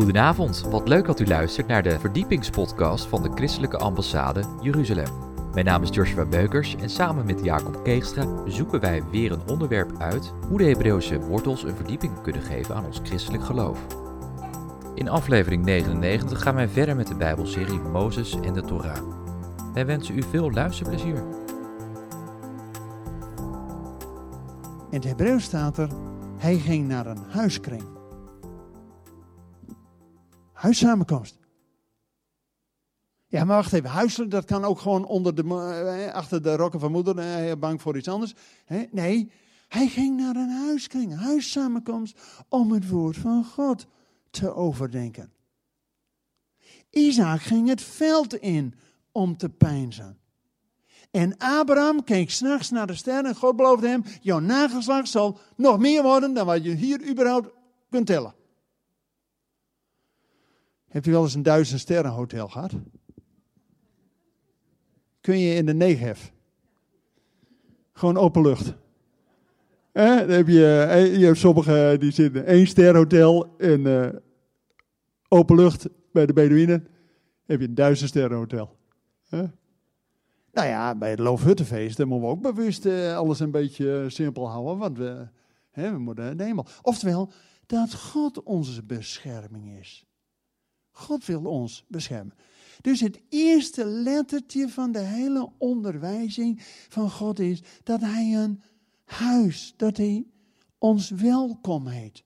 Goedenavond, wat leuk dat u luistert naar de verdiepingspodcast van de Christelijke Ambassade Jeruzalem. Mijn naam is Joshua Beukers en samen met Jacob Keegstra zoeken wij weer een onderwerp uit hoe de Hebreeuwse wortels een verdieping kunnen geven aan ons christelijk geloof. In aflevering 99 gaan wij verder met de Bijbelserie Mozes en de Torah. Wij wensen u veel luisterplezier. In het Hebreeuws staat er, hij ging naar een huiskring. Huissamenkomst. Ja, maar wacht even. Huiselijk, dat kan ook gewoon onder de, eh, achter de rokken van moeder. Eh, bang voor iets anders. Nee, hij ging naar een huiskring, huissamenkomst, om het woord van God te overdenken. Isaac ging het veld in om te pijnzen. En Abraham keek s'nachts naar de sterren en God beloofde hem, jouw nageslacht zal nog meer worden dan wat je hier überhaupt kunt tellen. Hebt u wel eens een duizend sterren hotel gehad? Kun je in de Negev. Gewoon open lucht. Eh, dan heb je, eh, je hebt sommige die zitten één ster hotel in uh, open lucht bij de Bedouinen. heb je een duizend sterren hotel. Eh? Nou ja, bij het Loofhuttenfeest moeten we ook bewust uh, alles een beetje simpel houden, want we, hè, we moeten de hemel. Oftewel, dat God onze bescherming is. God wil ons beschermen. Dus het eerste lettertje van de hele onderwijzing van God is dat Hij een huis, dat Hij ons welkom heet.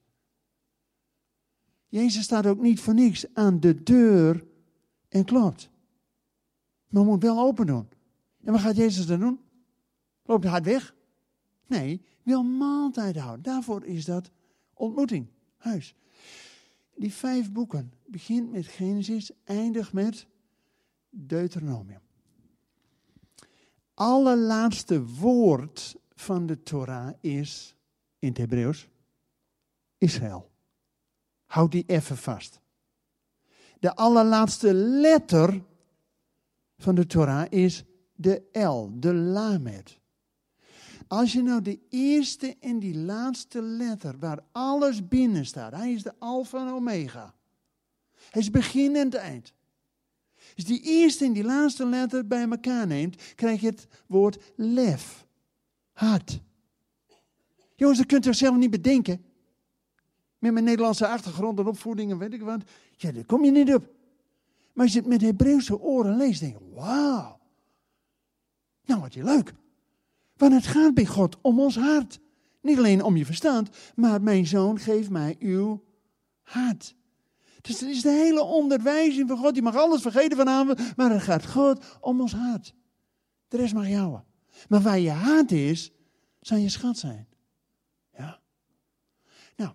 Jezus staat ook niet voor niks aan de deur en klopt. Maar moet wel open doen. En wat gaat Jezus dan doen? Loopt hij hard weg? Nee, wil maaltijd houden. Daarvoor is dat ontmoeting, huis. Die vijf boeken begint met Genesis, eindigt met Deuteronomium. Allerlaatste woord van de Torah is in het Hebreeuws Israël. Houd die even vast. De allerlaatste letter van de Torah is de L, de Lamed. Als je nou de eerste en die laatste letter, waar alles binnen staat, hij is de Alpha en Omega. Hij is begin en het eind. Als die eerste en die laatste letter bij elkaar neemt, krijg je het woord lef. Hart. Jongens, dat kunt u zelf niet bedenken. Met mijn Nederlandse achtergrond en opvoeding en weet ik wat. Ja, daar kom je niet op. Maar als je het met Hebreeuwse oren leest, denk je, wauw. Nou, wat je leuk. Want het gaat bij God om ons hart. Niet alleen om je verstand, maar mijn zoon, geef mij uw hart. Dus het is de hele onderwijzing van God. Je mag alles vergeten vanavond, maar het gaat God om ons hart. De rest mag jou. Maar waar je hart is, zal je schat zijn. Ja. Nou,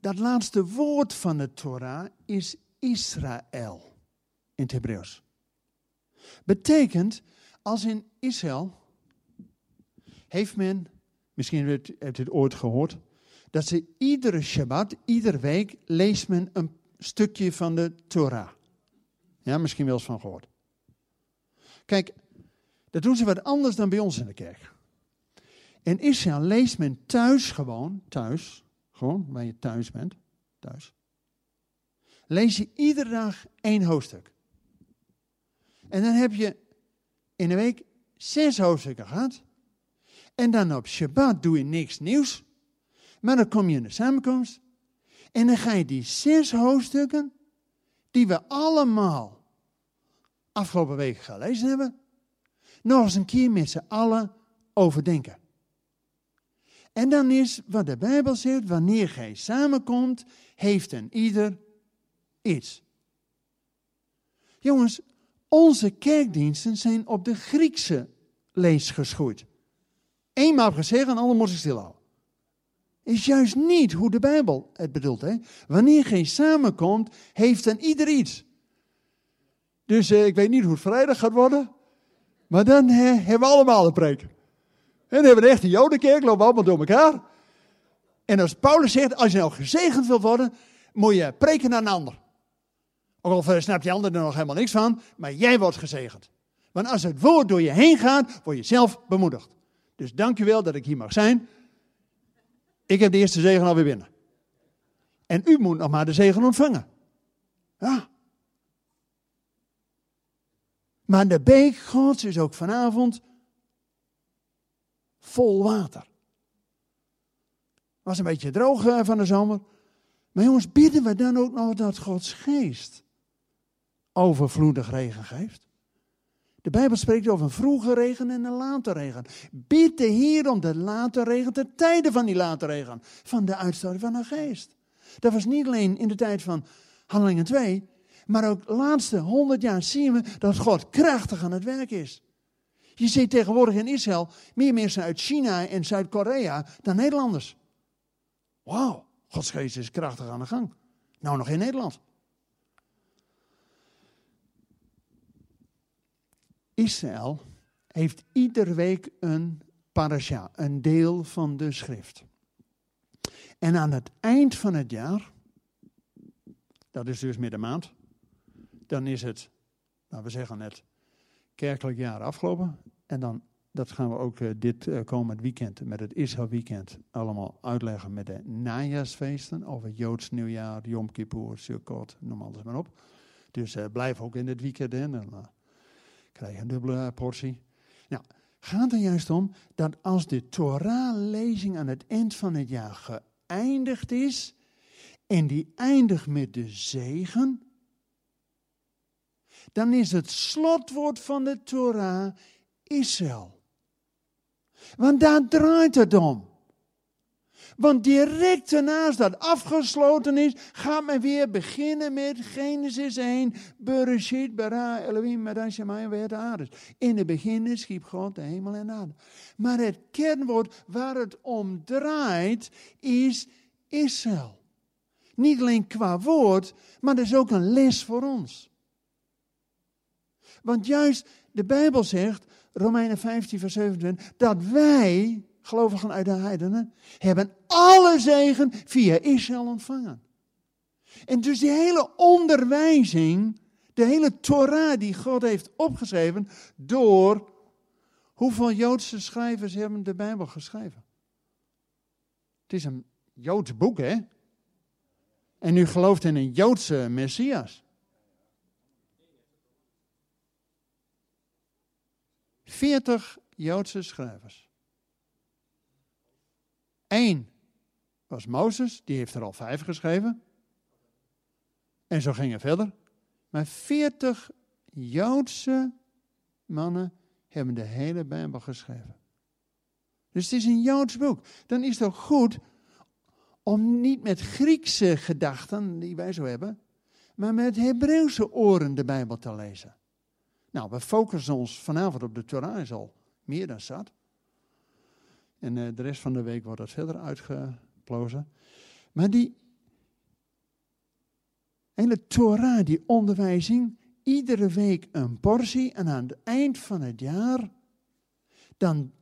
dat laatste woord van de Torah is Israël in het Hebreeuws. Betekent, als in Israël heeft men, misschien hebt u het ooit gehoord, dat ze iedere Shabbat, iedere week, leest men een stukje van de Torah. Ja, misschien wel eens van gehoord. Kijk, dat doen ze wat anders dan bij ons in de kerk. In Israël leest men thuis gewoon, thuis, gewoon waar je thuis bent, thuis. Lees je iedere dag één hoofdstuk. En dan heb je in de week zes hoofdstukken gehad. En dan op Shabbat doe je niks nieuws. Maar dan kom je in de samenkomst. En dan ga je die zes hoofdstukken, die we allemaal afgelopen weken gelezen hebben, nog eens een keer met z'n allen overdenken. En dan is wat de Bijbel zegt, wanneer gij samenkomt, heeft een ieder iets. Jongens, onze kerkdiensten zijn op de Griekse lees geschoeid. Eenmaal gezegd en alle moesten stilhouden. Is juist niet hoe de Bijbel het bedoelt. Hè? Wanneer geen samenkomt, heeft dan ieder iets. Dus eh, ik weet niet hoe het vrijdag gaat worden. Maar dan hebben we allemaal een preek. En dan hebben we een echte jodenkerk, lopen we allemaal door elkaar. En als Paulus zegt, als je nou gezegend wil worden, moet je preken naar een ander. Ook al snapt die ander er nog helemaal niks van, maar jij wordt gezegend. Want als het woord door je heen gaat, word je zelf bemoedigd. Dus dank u wel dat ik hier mag zijn. Ik heb de eerste zegen alweer binnen. en u moet nog maar de zegen ontvangen. Ja. Maar de beek Gods is ook vanavond vol water. Was een beetje droog eh, van de zomer. Maar jongens, bidden we dan ook nog dat Gods geest overvloedig regen geeft? De Bijbel spreekt over een vroege regen en een late regen. Bid de Heer om de late regen, de tijden van die late regen, van de uitstorting van de geest. Dat was niet alleen in de tijd van Handelingen 2, maar ook de laatste honderd jaar zien we dat God krachtig aan het werk is. Je ziet tegenwoordig in Israël meer mensen uit China en Zuid-Korea dan Nederlanders. Wauw, Gods geest is krachtig aan de gang. Nou, nog in Nederland. Israël heeft iedere week een parasha, een deel van de schrift. En aan het eind van het jaar, dat is dus maand, dan is het, nou we zeggen het kerkelijk jaar afgelopen. En dan, dat gaan we ook uh, dit uh, komend weekend, met het Israël weekend, allemaal uitleggen met de najaarsfeesten. Over Joods nieuwjaar, Yom Kippur, Sukkot, noem alles maar op. Dus uh, blijf ook in het weekend in en krijg je een dubbele portie. Nou, gaat er juist om dat als de Torah-lezing aan het eind van het jaar geëindigd is, en die eindigt met de zegen, dan is het slotwoord van de Torah Israël. Want daar draait het om. Want direct daarnaast dat afgesloten is, gaat men weer beginnen met Genesis 1. Bereshit bara Elohim. In het begin schiep God de hemel en aarde. Maar het kernwoord waar het om draait is Israël. Niet alleen qua woord, maar dat is ook een les voor ons. Want juist de Bijbel zegt, Romeinen 15, vers 27, dat wij, gelovigen uit de heidenen, hebben alle zegen via Israël ontvangen. En dus die hele onderwijzing, de hele Torah die God heeft opgeschreven, door hoeveel Joodse schrijvers hebben de Bijbel geschreven? Het is een Joods boek, hè? En u gelooft in een Joodse Messias. 40 Joodse schrijvers. Eén was Mozes, die heeft er al vijf geschreven. En zo ging het verder. Maar 40 Joodse mannen hebben de hele Bijbel geschreven. Dus het is een Joods boek. Dan is het ook goed om niet met Griekse gedachten, die wij zo hebben, maar met Hebreeuwse oren de Bijbel te lezen. Nou, we focussen ons vanavond op de Torah, is al meer dan zat. En uh, de rest van de week wordt dat verder uitgeplozen. Maar die hele Torah, die onderwijzing, iedere week een portie en aan het eind van het jaar, dan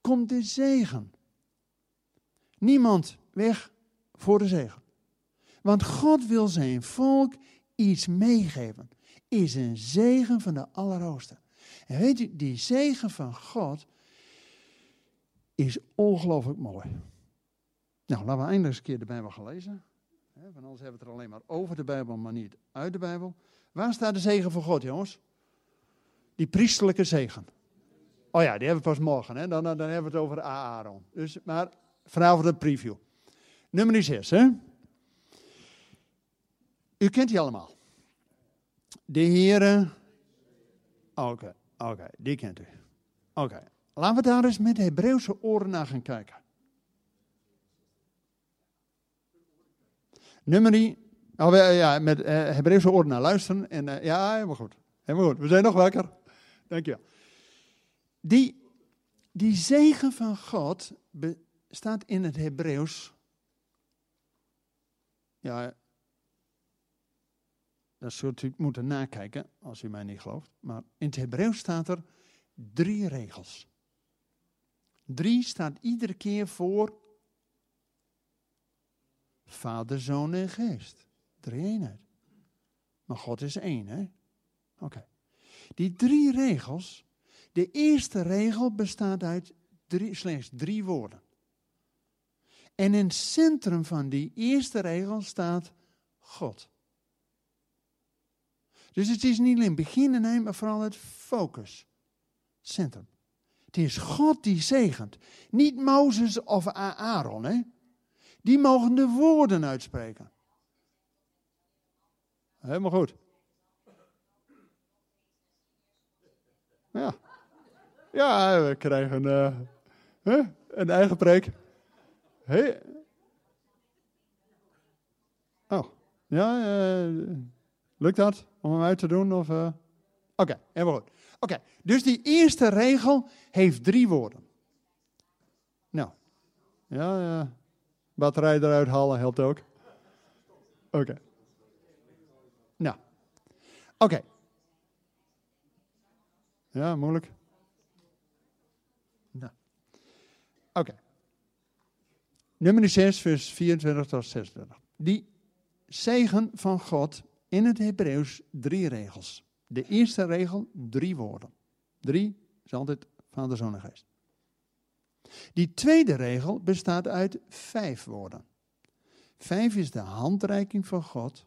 komt de zegen. Niemand weg voor de zegen. Want God wil zijn volk iets meegeven is een zegen van de Allerhoogste. En weet u, die zegen van God is ongelooflijk mooi. Nou, laten we eindelijk eens een keer de Bijbel gaan lezen. Want anders hebben we het er alleen maar over de Bijbel, maar niet uit de Bijbel. Waar staat de zegen van God, jongens? Die priesterlijke zegen. Oh ja, die hebben we pas morgen. Hè? Dan, dan, hebben we het over Aaron. Dus, maar vanavond een preview. Nummer 6, hè? U kent die allemaal. De Heere. Oké, oké, die kent u. Oké, laten we daar eens met Hebreeuwse oren naar gaan kijken. Nummer die. Oh, ja, met uh, Hebreeuwse oren naar luisteren. En uh, ja, helemaal goed. Helemaal goed. We zijn nog wakker. Dank je. Die, die zegen van God staat in het Hebreeuws. Ja, dat zult u moeten nakijken als u mij niet gelooft. Maar in het Hebreeuws staat er drie regels. Drie staat iedere keer voor Vader, Zoon en Geest. Drie eenheid. Maar God is één, hè? Oké. Die drie regels, de eerste regel bestaat uit drie, slechts drie woorden. En in het centrum van die eerste regel staat God. Dus het is niet alleen begin en eind, maar vooral het focus. Centrum. Het is God die zegent. Niet Mozes of Aaron. Hè? Die mogen de woorden uitspreken. Helemaal goed. Ja. Ja, we krijgen uh, een eigen preek. Hey. Oh, ja, uh, lukt dat om hem uit te doen? Of, uh? Oké, helemaal goed. Oké, dus die eerste regel heeft drie woorden. Nou, ja, ja. batterij eruit halen helpt ook. Oké. Nou, oké. Ja, moeilijk. Nou. Oké. Nummer 6, vers 24 tot 26. Die zegen van God in het Hebreeuws drie regels. De eerste regel, drie woorden. Drie is altijd Vader, Zoon en Geest. Die tweede regel bestaat uit vijf woorden. Vijf is de handreiking van God.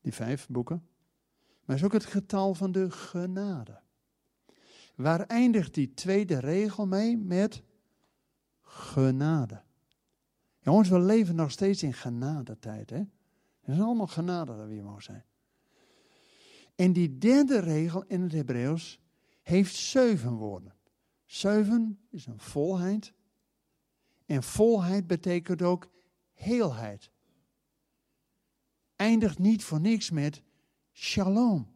Die vijf boeken. Maar is ook het getal van de genade. Waar eindigt die tweede regel mee? Met genade. Jongens, we leven nog steeds in genadetijd. Hè? Het is allemaal genade dat we hier mogen zijn. En die derde regel in het Hebreeuws heeft zeven woorden. Zeven is een volheid. En volheid betekent ook heelheid. Eindigt niet voor niks met shalom.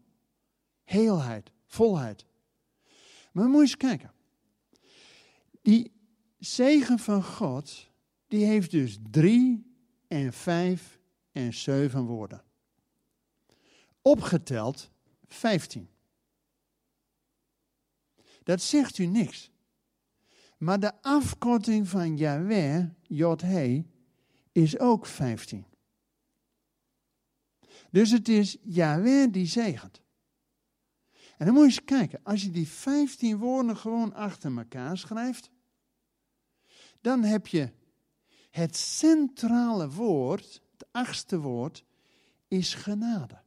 Heelheid, volheid. Maar moet eens kijken. Die zegen van God, die heeft dus drie en vijf en zeven woorden. Opgeteld 15. Dat zegt u niks. Maar de afkorting van Yahweh, Jod-He, is ook 15. Dus het is Yahweh die zegent. En dan moet je eens kijken, als je die 15 woorden gewoon achter elkaar schrijft, dan heb je het centrale woord, het achtste woord, is genade.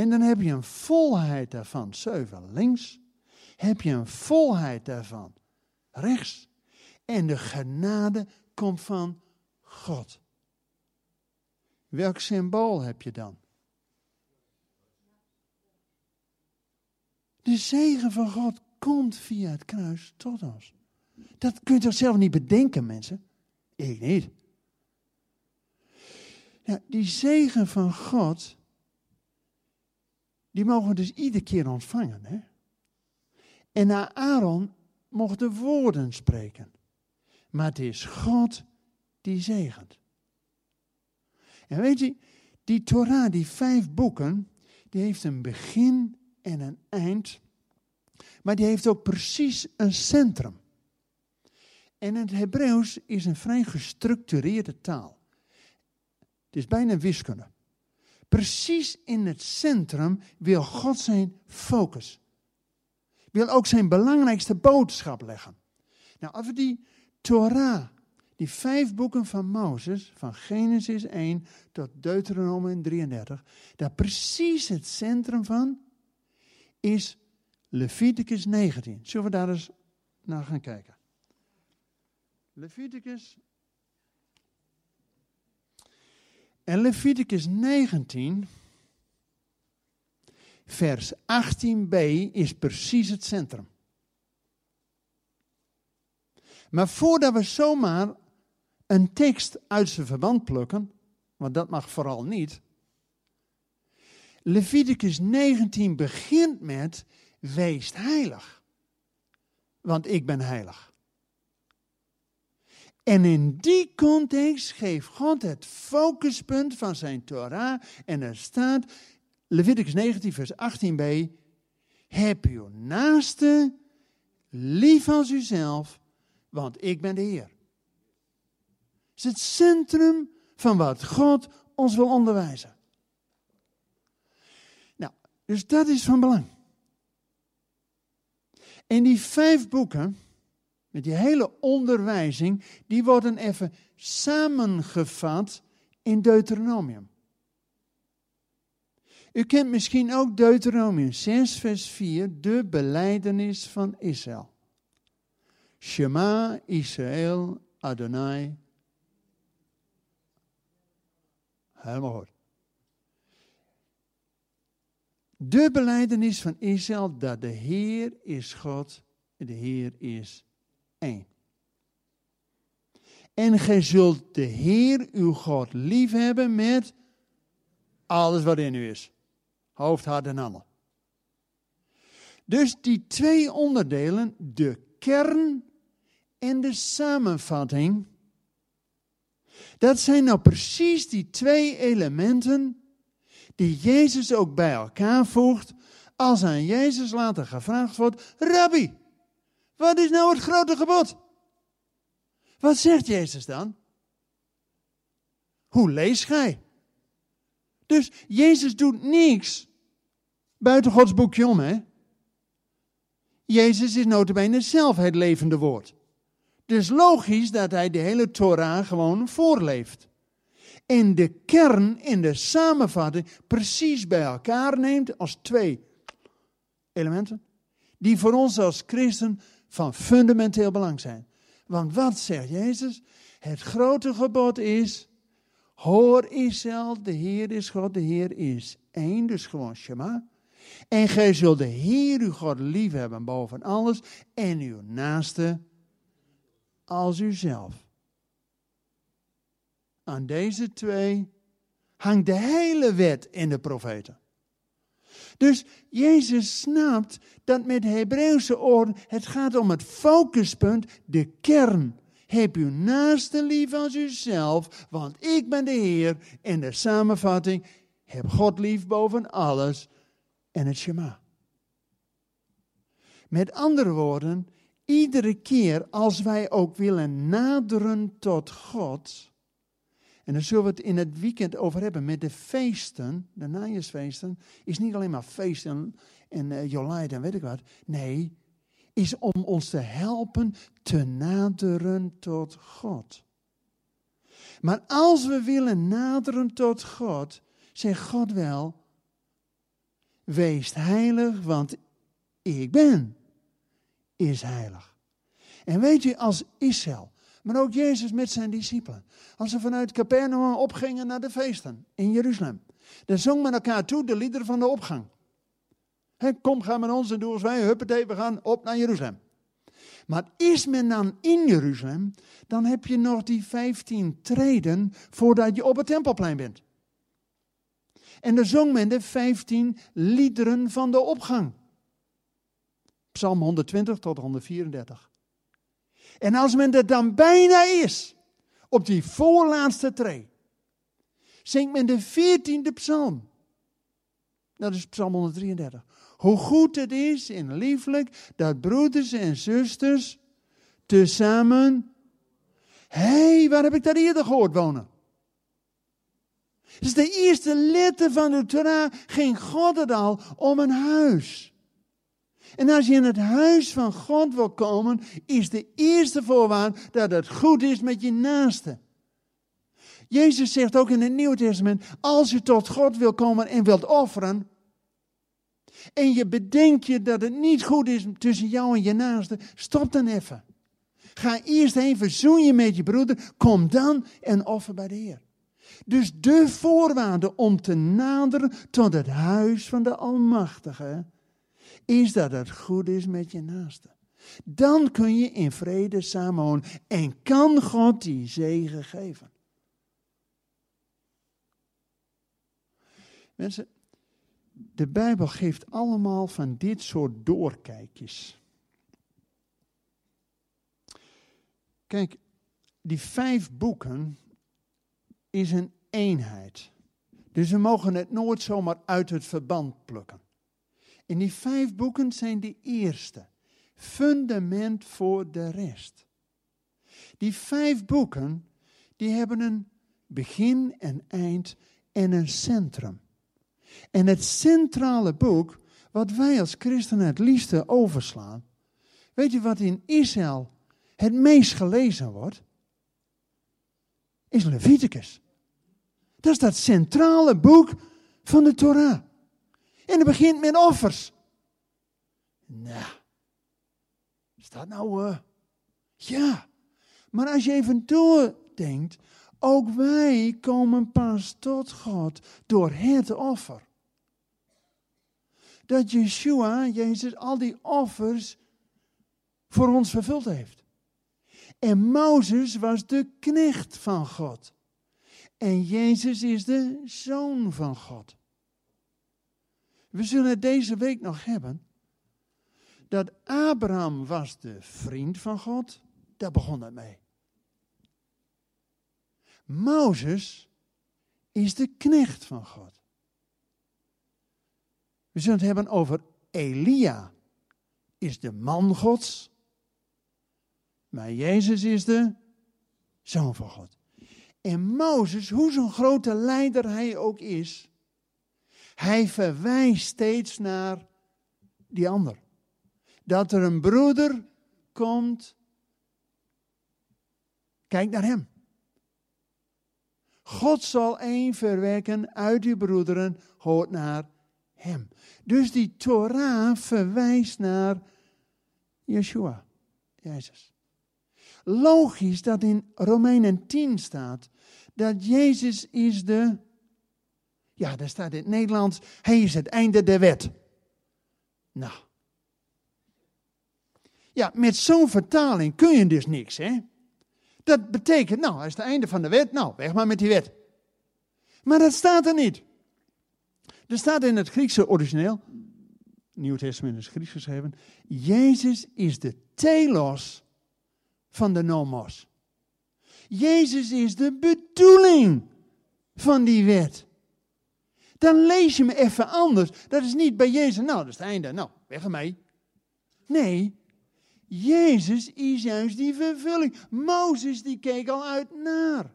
En dan heb je een volheid daarvan, zeven links, heb je een volheid daarvan rechts. En de genade komt van God. Welk symbool heb je dan? De zegen van God komt via het kruis tot ons. Dat kunt je zelf niet bedenken, mensen? Ik niet. Die zegen van God, die mogen we dus iedere keer ontvangen. Hè? En naar Aaron mocht de woorden spreken. Maar het is God die zegent. En weet je, die Torah, die vijf boeken, die heeft een begin en een eind. Maar die heeft ook precies een centrum. En het Hebreeuws is een vrij gestructureerde taal. Het is bijna wiskunde. Precies in het centrum wil God zijn focus. Wil ook zijn belangrijkste boodschap leggen. Nou, als we die Torah, die vijf boeken van Mozes, van Genesis 1 tot Deuteronomium 33, daar precies het centrum van is Leviticus 19. Zullen we daar eens naar gaan kijken? Leviticus. En Leviticus 19, vers 18b, is precies het centrum. Maar voordat we zomaar een tekst uit zijn verband plukken, want dat mag vooral niet. Leviticus 19 begint met: Wees heilig, want ik ben heilig. En in die context geeft God het focuspunt van zijn Torah. En er staat, Leviticus 19, vers 18b. Heb uw naaste lief als uzelf, want ik ben de Heer. Het is het centrum van wat God ons wil onderwijzen. Nou, dus dat is van belang. En die vijf boeken met die hele onderwijzing, die worden even samengevat in Deuteronomium. U kent misschien ook Deuteronomium 6, vers 4, de beleidenis van Israël. Shema Israël Adonai. Helemaal goed. De beleidenis van Israël dat de Heer is God, de Heer is En gij zult de Heer uw God liefhebben met alles wat in u is. Hoofd, hart en handen. Dus die twee onderdelen, de kern en de samenvatting, dat zijn nou precies die twee elementen die Jezus ook bij elkaar voegt als aan Jezus later gevraagd wordt, Rabbi, wat is nou het grote gebod? Wat zegt Jezus dan? Hoe lees gij? Dus Jezus doet niks buiten Gods boekje om, hè? Jezus is notabene zelf het levende woord. Dus logisch dat hij de hele Torah gewoon voorleeft. En de kern in de samenvatting precies bij elkaar neemt als twee elementen. Die voor ons als christen van fundamenteel belang zijn. Want wat zegt Jezus? Het grote gebod is, hoor Israël, de Heer is God, de Heer is één, dus gewoon Shema. En gij zult de Heer uw God lief hebben boven alles en uw naaste als uzelf. Aan deze twee hangt de hele wet in de profeten. Dus Jezus snapt dat met Hebreeuwse oren het gaat om het focuspunt, de kern. Heb uw naaste lief als uzelf, want ik ben de Heer. En de samenvatting, heb God lief boven alles en het Shema. Met andere woorden, iedere keer als wij ook willen naderen tot God, en daar zullen we het in het weekend over hebben met de feesten, de najaarsfeesten, is niet alleen maar feesten en uh, en weet ik wat. Nee, is om ons te helpen te naderen tot God. Maar als we willen naderen tot God, zegt God wel, wees heilig, want ik ben is heilig. En weet je, als Israël, maar ook Jezus met zijn discipelen, als ze vanuit Capernaum opgingen naar de feesten in Jeruzalem, dan zong men elkaar toe de liederen van de opgang. kom, ga met ons en doe als wij, huppatee, we gaan op naar Jeruzalem. Maar is men dan in Jeruzalem, dan heb je nog die 15 treden voordat je op het tempelplein bent. En dan zong men de 15 liederen van de opgang. Psalm 120 tot 134. En als men er dan bijna is, op die voorlaatste tree, zingt men de 14e psalm. Dat is Psalm 133. Hoe goed het is en lieflijk dat broeders en zusters tezamen. Hé, hey, waar heb ik dat eerder gehoord wonen? Dus de eerste letter van de Torah ging God het al om een huis. En als je in het huis van God wil komen, is de eerste voorwaarde dat het goed is met je naaste. Jezus zegt ook in het Nieuwe Testament, als je tot God wil komen en wilt offeren, en je bedenkt je dat het niet goed is tussen jou en je naaste, stop dan even. Ga eerst heen, verzoen je met je broeder, kom dan en offer bij de Heer. Dus de voorwaarde om te naderen tot het huis van de Almachtige is dat het goed is met je naaste. Dan kun je in vrede samenwonen en kan God die zegen geven. Mensen, de Bijbel geeft allemaal van dit soort doorkijkjes. Kijk, die vijf boeken is een eenheid. Dus we mogen het nooit zomaar uit het verband plukken. En die vijf boeken zijn de eerste. Fundament voor de rest. Die vijf boeken, die hebben een begin, een eind en een centrum. En het centrale boek, wat wij als christenen het liefste overslaan. Weet je wat in Israël het meest gelezen wordt, is Leviticus. Dat is dat centrale boek van de Torah. En het begint met offers. Nou, is dat nou... Uh, ja, maar als je even doordenkt, ook wij komen pas tot God door het offer. Dat Yeshua, Jezus, al die offers voor ons vervuld heeft. En Mozes was de knecht van God. En Jezus is de zoon van God. We zullen het deze week nog hebben. Dat Abraham was de vriend van God. Daar begon het mee. Mozes is de knecht van God. We zullen het hebben over Elia, is de man Gods. Maar Jezus is de zoon van God. En Mozes, hoe zo'n grote leider hij ook is, hij verwijst steeds naar die ander. Dat er een broeder komt, kijk naar hem. God zal één verwekken uit uw broederen, hoort naar hem. Dus die Torah verwijst naar Yeshua, Jezus. Logisch dat in Romeinen 10 staat dat Jezus is de, ja, daar staat in het Nederlands, hij is het einde der wet. Nou. Ja, met zo'n vertaling kun je dus niks, hè? Dat betekent, nou, hij is het einde van de wet, nou, weg maar met die wet. Maar dat staat er niet. Er staat in het Griekse origineel, Nieuw Testament is Grieks geschreven, Jezus is de telos van de nomos. Jezus is de bedoeling van die wet. Dan lees je me even anders. Dat is niet bij Jezus, nou, dat is het einde, nou, weg ermee. Nee, Jezus is juist die vervulling. Mozes die keek al uit naar.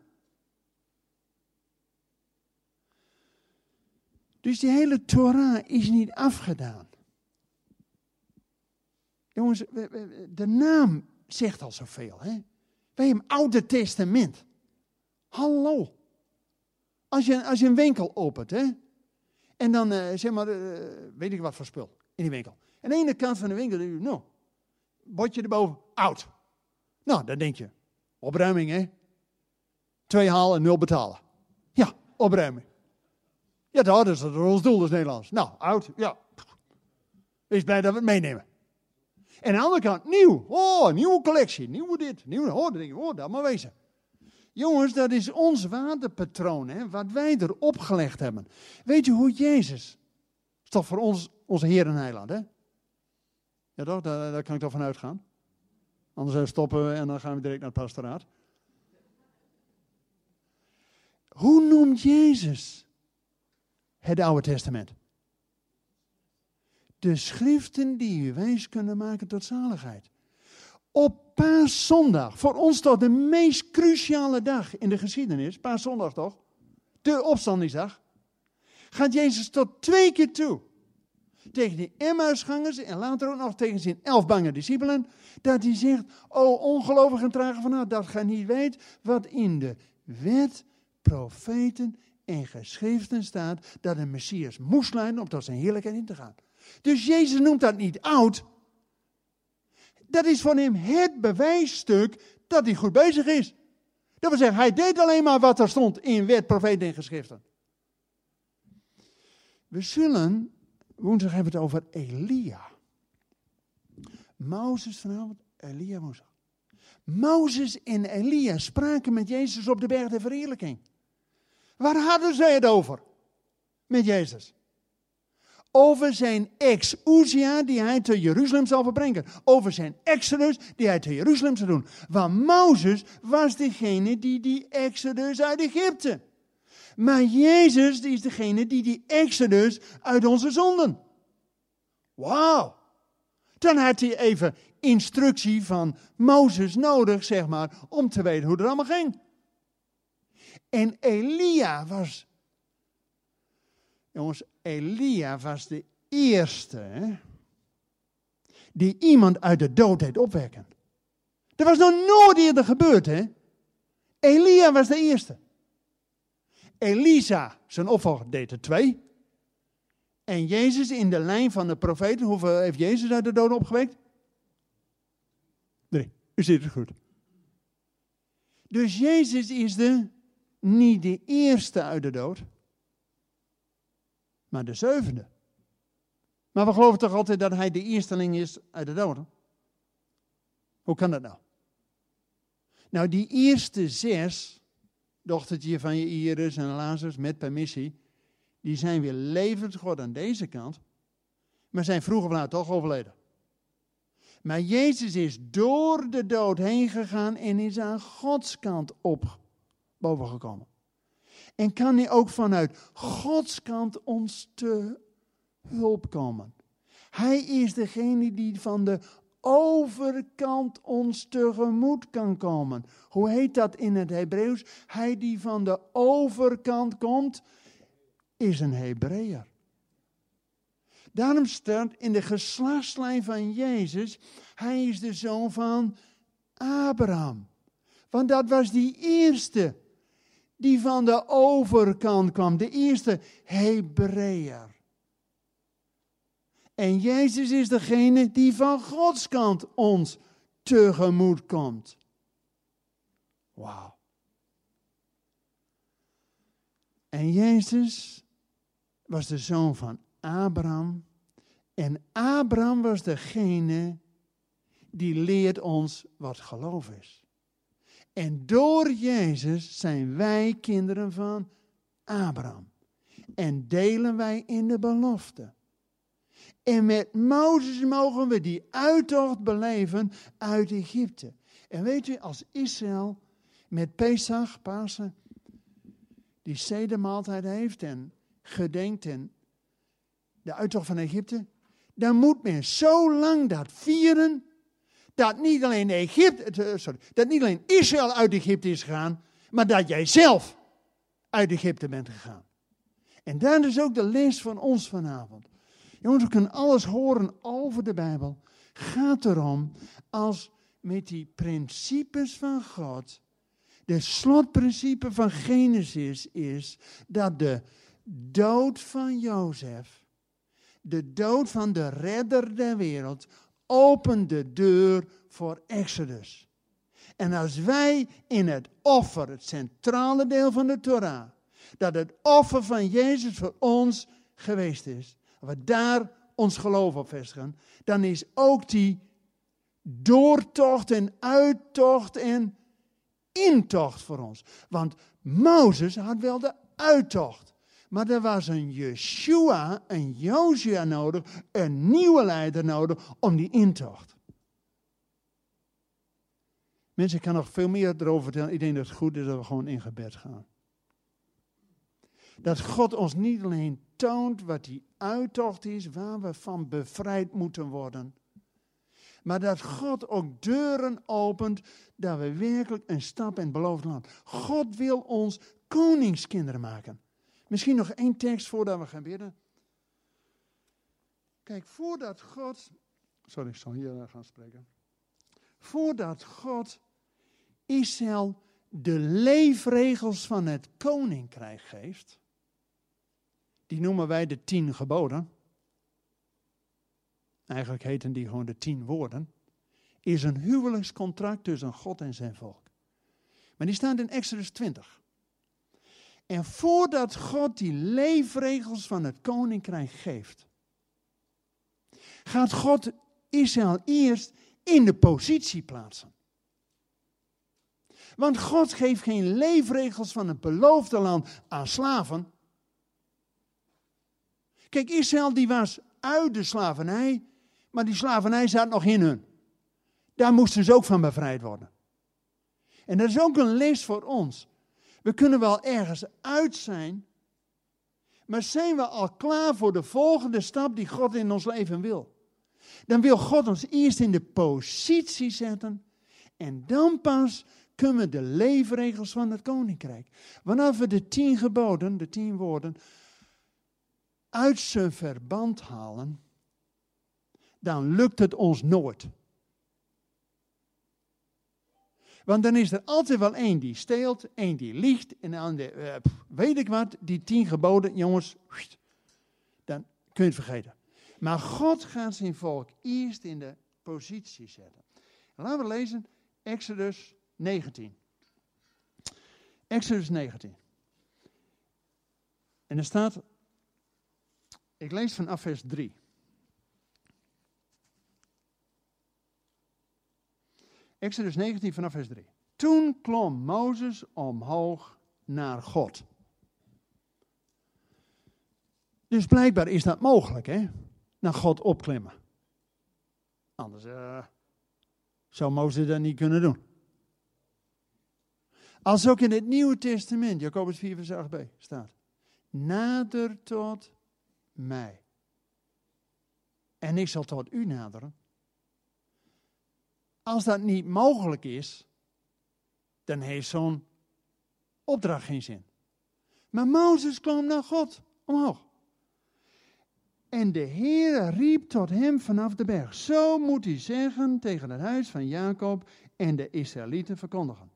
Dus die hele Torah is niet afgedaan. Jongens, de naam zegt al zoveel. Hè? Wij hebben Oude Testament. Hallo. Als je, als je een winkel opent, hè? En dan uh, zeg maar, uh, weet ik wat voor spul in die winkel. Aan de ene kant van de winkel, nou, bordje erboven, oud. Nou, dan denk je, opruiming hè. Twee halen, nul betalen. Ja, opruiming. Ja, dat is het ons doel, is Nederlands. Nou, oud, ja. Wees blij dat we het meenemen. En aan de andere kant, nieuw. Oh, nieuwe collectie, nieuwe dit, nieuwe, oh, dan denk je, oh, dat maar wezen. Jongens, dat is ons waardepatroon, hè, wat wij erop gelegd hebben. Weet je hoe Jezus, is toch voor ons, onze Heer en Heiland, hè? Ja toch, daar, daar kan ik toch van uitgaan. Anders stoppen we en dan gaan we direct naar het pastoraat. Hoe noemt Jezus het Oude Testament? De schriften die u wijs kunnen maken tot zaligheid. Op paaszondag, voor ons toch de meest cruciale dag in de geschiedenis, paaszondag toch? De opstandingsdag. Gaat Jezus tot twee keer toe tegen die Emmausgangers en later ook nog tegen zijn elf bange discipelen, dat hij zegt, o ongelovigen van dat gij niet weet wat in de wet, profeten en geschriften staat, dat een Messias moest lijden om tot zijn heerlijkheid in te gaan. Dus Jezus noemt dat niet oud. Dat is van hem het bewijsstuk dat hij goed bezig is. Dat wil zeggen, hij deed alleen maar wat er stond in wet, profeten en geschriften. We zullen Woensdag hebben het over Elia. Mozes vanavond, Elia woensdag. Mozes en Elia spraken met Jezus op de berg der verheerlijking. Waar hadden zij het over? Met Jezus. Over zijn ex-Uzia die hij te Jeruzalem zal verbrengen. Over zijn exodus die hij te Jeruzalem zal doen. Want Mozes was degene die die exodus uit Egypte maar Jezus is degene die die exodus uit onze zonden. Wauw. Dan had hij even instructie van Mozes nodig, zeg maar, om te weten hoe het allemaal ging. En Elia was, jongens, Elia was de eerste hè, die iemand uit de dood deed opwekken. Dat was nog nooit eerder gebeurd, hè? Elia was de eerste. Elisa, zijn opvolger, deed er twee. En Jezus in de lijn van de profeten, hoeveel heeft Jezus uit de doden opgewekt? Nee, u ziet het goed. Dus Jezus is de, niet de eerste uit de dood, maar de zevende. Maar we geloven toch altijd dat hij de eersteling is uit de doden? Hoe kan dat nou? Nou, die eerste zes, dochtertje van je Iris en Lazarus met permissie, die zijn weer levend geworden aan deze kant, maar zijn vroeger of laat toch overleden. Maar Jezus is door de dood heen gegaan en is aan Gods kant op boven gekomen. En kan hij ook vanuit Gods kant ons te hulp komen. Hij is degene die van de overkant ons tegemoet kan komen. Hoe heet dat in het Hebreeuws? Hij die van de overkant komt, is een Hebreeër. Daarom staat in de geslachtslijn van Jezus, hij is de zoon van Abraham. Want dat was die eerste die van de overkant kwam, de eerste Hebreeër. En Jezus is degene die van Gods kant ons tegemoet komt. Wauw. En Jezus was de zoon van Abraham. En Abraham was degene die leert ons wat geloof is. En door Jezus zijn wij kinderen van Abraham. En delen wij in de belofte. En met Mozes mogen we die uittocht beleven uit Egypte. En weet u, als Israël met Pesach, Pasen, die zedemaaltijd heeft en gedenkt en de uittocht van Egypte, dan moet men zo lang dat vieren dat niet alleen, Egypte, eh, sorry, dat niet alleen Israël uit Egypte is gegaan, maar dat jij zelf uit Egypte bent gegaan. En daar is ook de les van ons vanavond. Jongens, we kunnen alles horen over de Bijbel. Gaat erom als met die principes van God. De slotprincipe van Genesis is dat de dood van Jozef, de dood van de redder der wereld, opent de deur voor Exodus. En als wij in het offer, het centrale deel van de Torah, dat het offer van Jezus voor ons geweest is, we daar ons geloof op vestigen, dan is ook die doortocht en uittocht en intocht voor ons. Want Mozes had wel de uittocht. Maar er was een Yeshua, een Josia nodig, een nieuwe leider nodig om die intocht. Mensen, ik kan nog veel meer erover vertellen. Ik denk dat het goed is dat we gewoon in gebed gaan. Dat God ons niet alleen toont wat die uittocht is, waar we van bevrijd moeten worden. Maar dat God ook deuren opent, dat we werkelijk een stap in het beloofde land. God wil ons koningskinderen maken. Misschien nog één tekst voordat we gaan bidden. Kijk, voordat God. Sorry, ik zal hier gaan spreken. Voordat God Israël de leefregels van het koninkrijk geeft die noemen wij de tien geboden. Eigenlijk heten die gewoon de tien woorden. Is een huwelijkscontract tussen God en zijn volk. Maar die staan in Exodus 20. En voordat God die leefregels van het koninkrijk geeft, gaat God Israël eerst in de positie plaatsen. Want God geeft geen leefregels van het beloofde land aan slaven. Kijk, Israël die was uit de slavernij, maar die slavernij zat nog in hun. Daar moesten ze ook van bevrijd worden. En dat is ook een les voor ons. We kunnen wel ergens uit zijn, maar zijn we al klaar voor de volgende stap die God in ons leven wil? Dan wil God ons eerst in de positie zetten en dan pas kunnen we de leefregels van het koninkrijk. Wanneer we de tien geboden, de tien woorden, uit zijn verband halen, dan lukt het ons nooit. Want dan is er altijd wel één die steelt, één die liegt en dan de, uh, weet ik wat, die tien geboden, jongens, dan kun je het vergeten. Maar God gaat zijn volk eerst in de positie zetten. Laten we lezen Exodus 19. Exodus 19. En er staat, ik lees vanaf vers 3. Exodus 19 vanaf vers 3. Toen klom Mozes omhoog naar God. Dus blijkbaar is dat mogelijk, hè? Naar God opklimmen. Anders uh, zou Mozes dat niet kunnen doen. Als ook in het Nieuwe Testament, Jacobus 4 vers 8b, staat. Nader tot mij. En ik zal tot u naderen. Als dat niet mogelijk is, dan heeft zo'n opdracht geen zin. Maar Mozes kwam naar God omhoog. En de Heer riep tot hem vanaf de berg. Zo moet hij zeggen tegen het huis van Jacob en de Israëlieten verkondigen.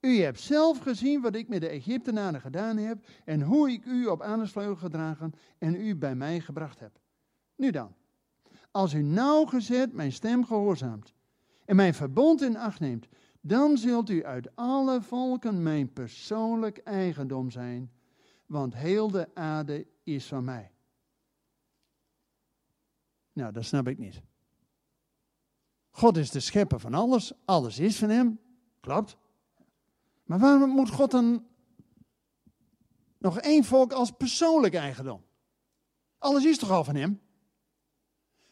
U hebt zelf gezien wat ik met de Egyptenaren gedaan heb en hoe ik u op aansvleugel gedragen en u bij mij gebracht heb. Nu dan, als u nauwgezet mijn stem gehoorzaamt en mijn verbond in acht neemt, dan zult u uit alle volken mijn persoonlijk eigendom zijn, want heel de aarde is van mij. Nou, dat snap ik niet. God is de schepper van alles, alles is van hem, klopt. Maar waarom moet God dan nog één volk als persoonlijk eigendom? Alles is toch al van hem?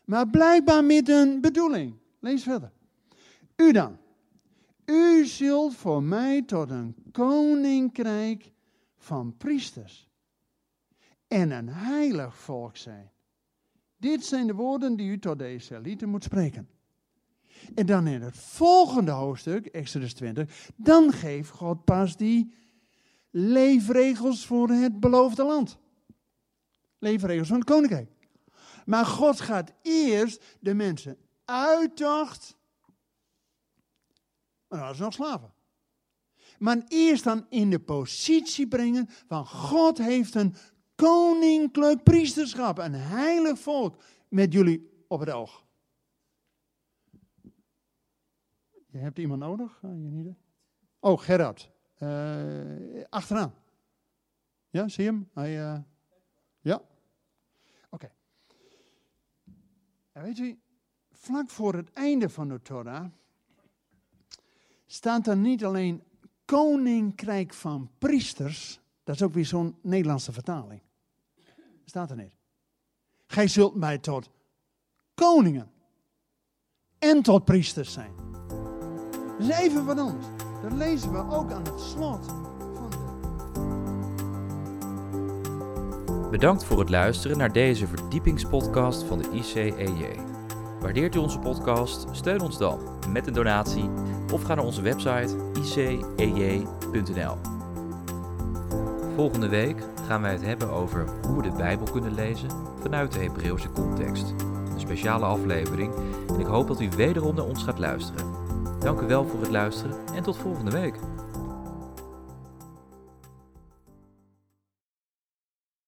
Maar blijkbaar met een bedoeling. Lees verder. U dan. U zult voor mij tot een koninkrijk van priesters en een heilig volk zijn. Dit zijn de woorden die u tot de Israëlieten moet spreken. En dan in het volgende hoofdstuk, Exodus 20, dan geeft God pas die leefregels voor het beloofde land. Leefregels van het koninkrijk. Maar God gaat eerst de mensen uitdacht. Dan ze nog slaven. Maar eerst dan in de positie brengen van God heeft een koninklijk priesterschap, een heilig volk met jullie op het oog. Je hebt iemand nodig? Oh, Gerard. Uh, achteraan. Ja, zie je hem? Hij, uh, ja. Oké. Okay. weet je, vlak voor het einde van de Torah staat er niet alleen koninkrijk van priesters. Dat is ook weer zo'n Nederlandse vertaling. Staat er niet. Gij zult mij tot koningen en tot priesters zijn. Dat is even wat anders. Dat lezen we ook aan het slot van. Bedankt voor het luisteren naar deze verdiepingspodcast van de ICEJ. Waardeert u onze podcast? Steun ons dan met een donatie of ga naar onze website icej.nl. Volgende week gaan wij het hebben over hoe we de Bijbel kunnen lezen vanuit de Hebreeuwse context. Een speciale aflevering en ik hoop dat u wederom naar ons gaat luisteren. Dank u wel voor het luisteren en tot volgende week.